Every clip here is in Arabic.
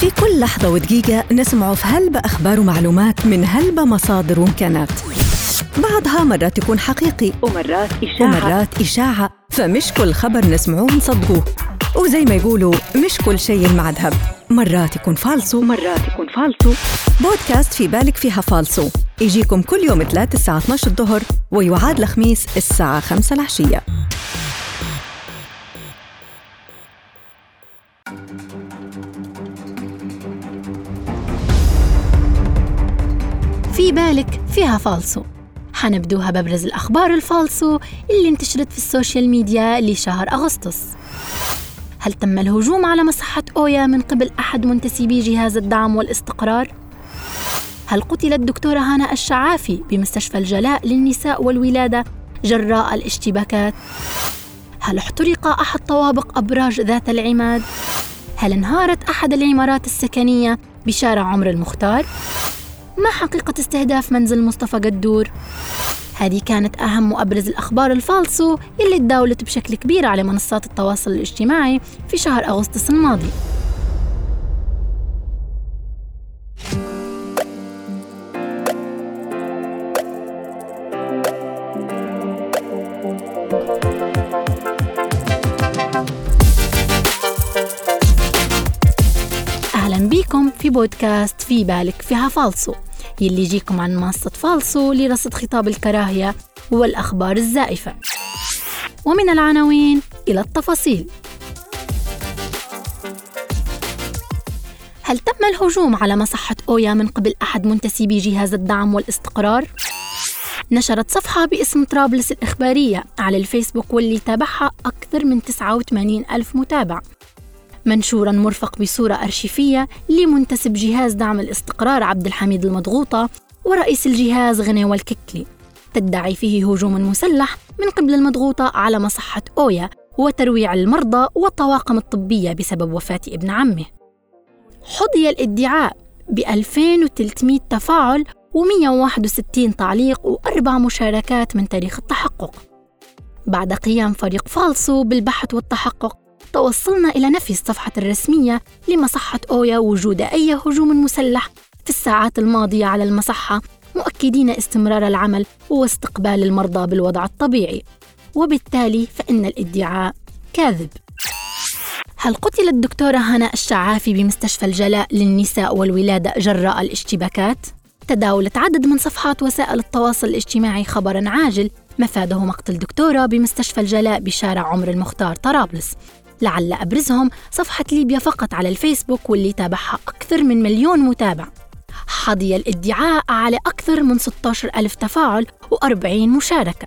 في كل لحظة ودقيقة نسمع في هلبة أخبار ومعلومات من هلبة مصادر وإمكانات. بعضها مرات يكون حقيقي ومرات إشاعة. ومرات إشاعة. فمش كل خبر نسمعوه نصدقوه وزي ما يقولوا مش كل شيء مع ذهب مرات يكون فالصو. ومرات يكون فالصو. بودكاست في بالك فيها فالصو. يجيكم كل يوم ثلاث الساعة 12 الظهر ويعاد الخميس الساعة 5 العشية. في بالك فيها فالصو حنبدوها ببرز الأخبار الفالصو اللي انتشرت في السوشيال ميديا لشهر أغسطس هل تم الهجوم على مصحة أويا من قبل أحد منتسبي جهاز الدعم والاستقرار؟ هل قتلت الدكتورة هنا الشعافي بمستشفى الجلاء للنساء والولادة جراء الاشتباكات؟ هل احترق أحد طوابق أبراج ذات العماد؟ هل انهارت أحد العمارات السكنية بشارع عمر المختار؟ ما حقيقة استهداف منزل مصطفى قدور؟ هذه كانت أهم وأبرز الأخبار الفالصو اللي تداولت بشكل كبير على منصات التواصل الاجتماعي في شهر أغسطس الماضي أهلا بكم في بودكاست في بالك فيها فالصو يلي يجيكم عن منصة فالصو لرصد خطاب الكراهية والأخبار الزائفة. ومن العناوين إلى التفاصيل. هل تم الهجوم على مصحة أويا من قبل أحد منتسبي جهاز الدعم والاستقرار؟ نشرت صفحة باسم طرابلس الإخبارية على الفيسبوك واللي تابعها أكثر من 89 ألف متابع. منشورا مرفق بصورة أرشيفية لمنتسب جهاز دعم الاستقرار عبد الحميد المضغوطة ورئيس الجهاز غنيوة الككلي تدعي فيه هجوم مسلح من قبل المضغوطة على مصحة أويا وترويع المرضى والطواقم الطبية بسبب وفاة ابن عمه. حظي الادعاء ب 2300 تفاعل و161 تعليق وأربع مشاركات من تاريخ التحقق. بعد قيام فريق فالصو بالبحث والتحقق توصلنا إلى نفي الصفحة الرسمية لمصحة أويا وجود أي هجوم مسلح في الساعات الماضية على المصحة مؤكدين استمرار العمل واستقبال المرضى بالوضع الطبيعي. وبالتالي فإن الادعاء كاذب. هل قتلت الدكتورة هناء الشعافي بمستشفى الجلاء للنساء والولادة جراء الاشتباكات؟ تداولت عدد من صفحات وسائل التواصل الاجتماعي خبرا عاجل مفاده مقتل دكتورة بمستشفى الجلاء بشارع عمر المختار طرابلس. لعل أبرزهم صفحة ليبيا فقط على الفيسبوك واللي تابعها أكثر من مليون متابع. حظي الادعاء على أكثر من 16 ألف تفاعل و40 مشاركة.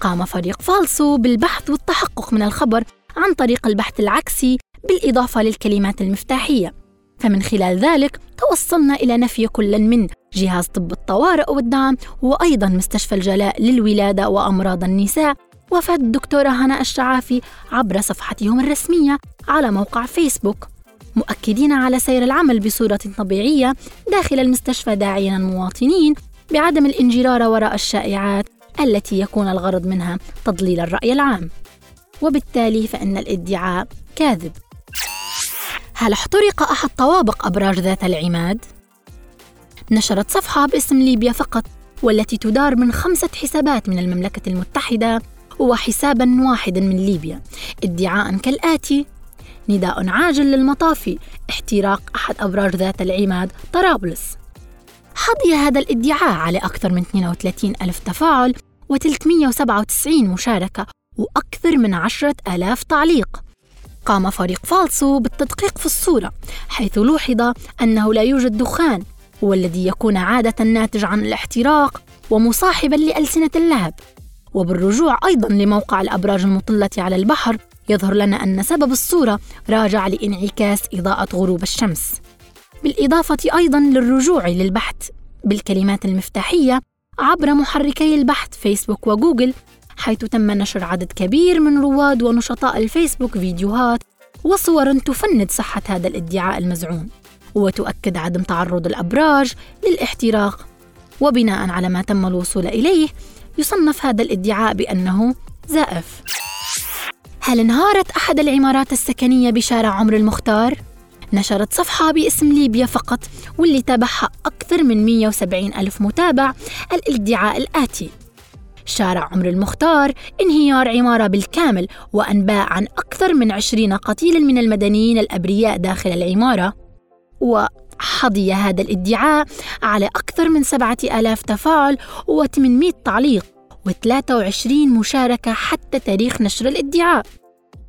قام فريق فالصو بالبحث والتحقق من الخبر عن طريق البحث العكسي بالإضافة للكلمات المفتاحية. فمن خلال ذلك توصلنا إلى نفي كل من جهاز طب الطوارئ والدعم وأيضا مستشفى الجلاء للولادة وأمراض النساء وفاة الدكتورة هناء الشعافي عبر صفحتهم الرسمية على موقع فيسبوك. مؤكدين على سير العمل بصورة طبيعية داخل المستشفى داعيا المواطنين بعدم الانجرار وراء الشائعات التي يكون الغرض منها تضليل الرأي العام. وبالتالي فإن الادعاء كاذب. هل احترق أحد طوابق أبراج ذات العماد؟ نشرت صفحة باسم ليبيا فقط والتي تدار من خمسة حسابات من المملكة المتحدة وحسابا واحدا من ليبيا ادعاء كالآتي نداء عاجل للمطافي احتراق أحد أبراج ذات العماد طرابلس. حظي هذا الادعاء على أكثر من 32 ألف تفاعل و397 مشاركة وأكثر من عشرة آلاف تعليق. قام فريق فالصو بالتدقيق في الصورة حيث لوحظ أنه لا يوجد دخان والذي يكون عادة ناتج عن الاحتراق ومصاحبا لألسنة اللهب وبالرجوع أيضا لموقع الأبراج المطلة على البحر يظهر لنا أن سبب الصورة راجع لإنعكاس إضاءة غروب الشمس. بالإضافة أيضا للرجوع للبحث بالكلمات المفتاحية عبر محركي البحث فيسبوك وجوجل حيث تم نشر عدد كبير من رواد ونشطاء الفيسبوك فيديوهات وصور تفند صحة هذا الادعاء المزعوم. وتؤكد عدم تعرض الأبراج للاحتراق. وبناء على ما تم الوصول إليه يصنف هذا الادعاء بأنه زائف. هل انهارت أحد العمارات السكنية بشارع عمر المختار؟ نشرت صفحة باسم ليبيا فقط واللي تابعها أكثر من 170 ألف متابع الادعاء الآتي. شارع عمر المختار انهيار عمارة بالكامل وأنباء عن أكثر من عشرين قتيلا من المدنيين الأبرياء داخل العمارة. وحظي هذا الادعاء على أكثر من سبعة آلاف تفاعل و800 تعليق و23 مشاركة حتى تاريخ نشر الادعاء.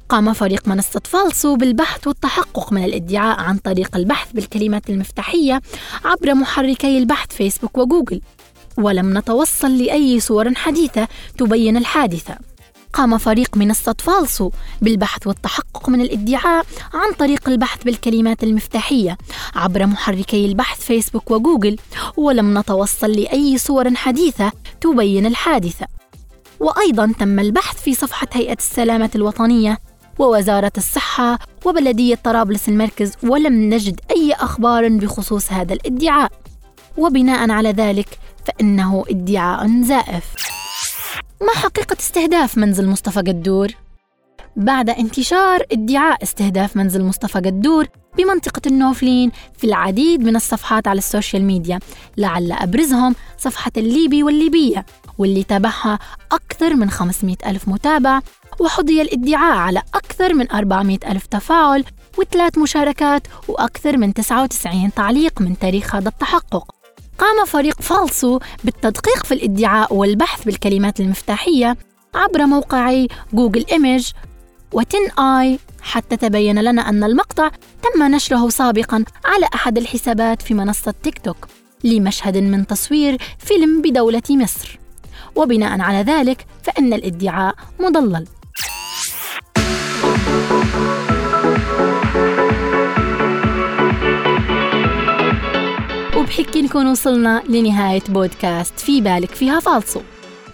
قام فريق منصة فالسو بالبحث والتحقق من الادعاء عن طريق البحث بالكلمات المفتاحية عبر محركي البحث فيسبوك وجوجل. ولم نتوصل لأي صور حديثة تبين الحادثة. قام فريق منصة فالسو بالبحث والتحقق من الادعاء عن طريق البحث بالكلمات المفتاحية عبر محركي البحث فيسبوك وجوجل ولم نتوصل لأي صور حديثة تبين الحادثة. وأيضا تم البحث في صفحة هيئة السلامة الوطنية ووزارة الصحة وبلدية طرابلس المركز ولم نجد أي أخبار بخصوص هذا الادعاء. وبناء على ذلك فإنه ادعاء زائف. ما حقيقة استهداف منزل مصطفى قدور؟ بعد انتشار ادعاء استهداف منزل مصطفى قدور بمنطقة النوفلين في العديد من الصفحات على السوشيال ميديا لعل أبرزهم صفحة الليبي والليبية واللي تابعها أكثر من 500 ألف متابع وحظي الادعاء على أكثر من 400 ألف تفاعل وثلاث مشاركات وأكثر من 99 تعليق من تاريخ هذا التحقق قام فريق فالسو بالتدقيق في الادعاء والبحث بالكلمات المفتاحية عبر موقعي جوجل إيمج وتن آي حتى تبين لنا أن المقطع تم نشره سابقا على أحد الحسابات في منصة تيك توك لمشهد من تصوير فيلم بدولة مصر. وبناء على ذلك فإن الادعاء مضلل. وبحكي نكون وصلنا لنهاية بودكاست في بالك فيها فالصو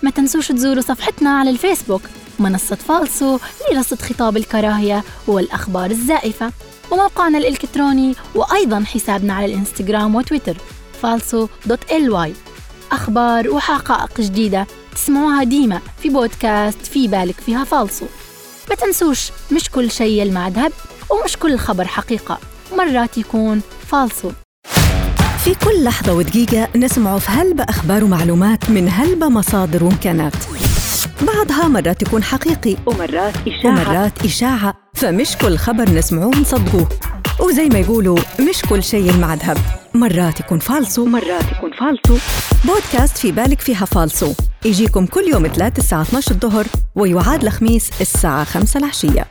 ما تنسوش تزوروا صفحتنا على الفيسبوك منصة فالصو لرصد خطاب الكراهية والأخبار الزائفة وموقعنا الإلكتروني وأيضا حسابنا على الإنستغرام وتويتر فالسو دوت إل واي. أخبار وحقائق جديدة تسمعوها ديما في بودكاست في بالك فيها فالصو ما تنسوش مش كل شيء يلمع ذهب ومش كل خبر حقيقة مرات يكون فالصو في كل لحظة ودقيقة نسمع في هلبة أخبار ومعلومات من هلبة مصادر وإمكانات. بعضها مرات يكون حقيقي ومرات إشاعة. ومرات إشاعة فمش كل خبر نسمعوه نصدقوه وزي ما يقولوا مش كل شيء المع ذهب مرات يكون فالصو. ومرات يكون فالصو. بودكاست في بالك فيها فالصو. يجيكم كل يوم ثلاث الساعة 12 الظهر ويعاد الخميس الساعة 5 العشية.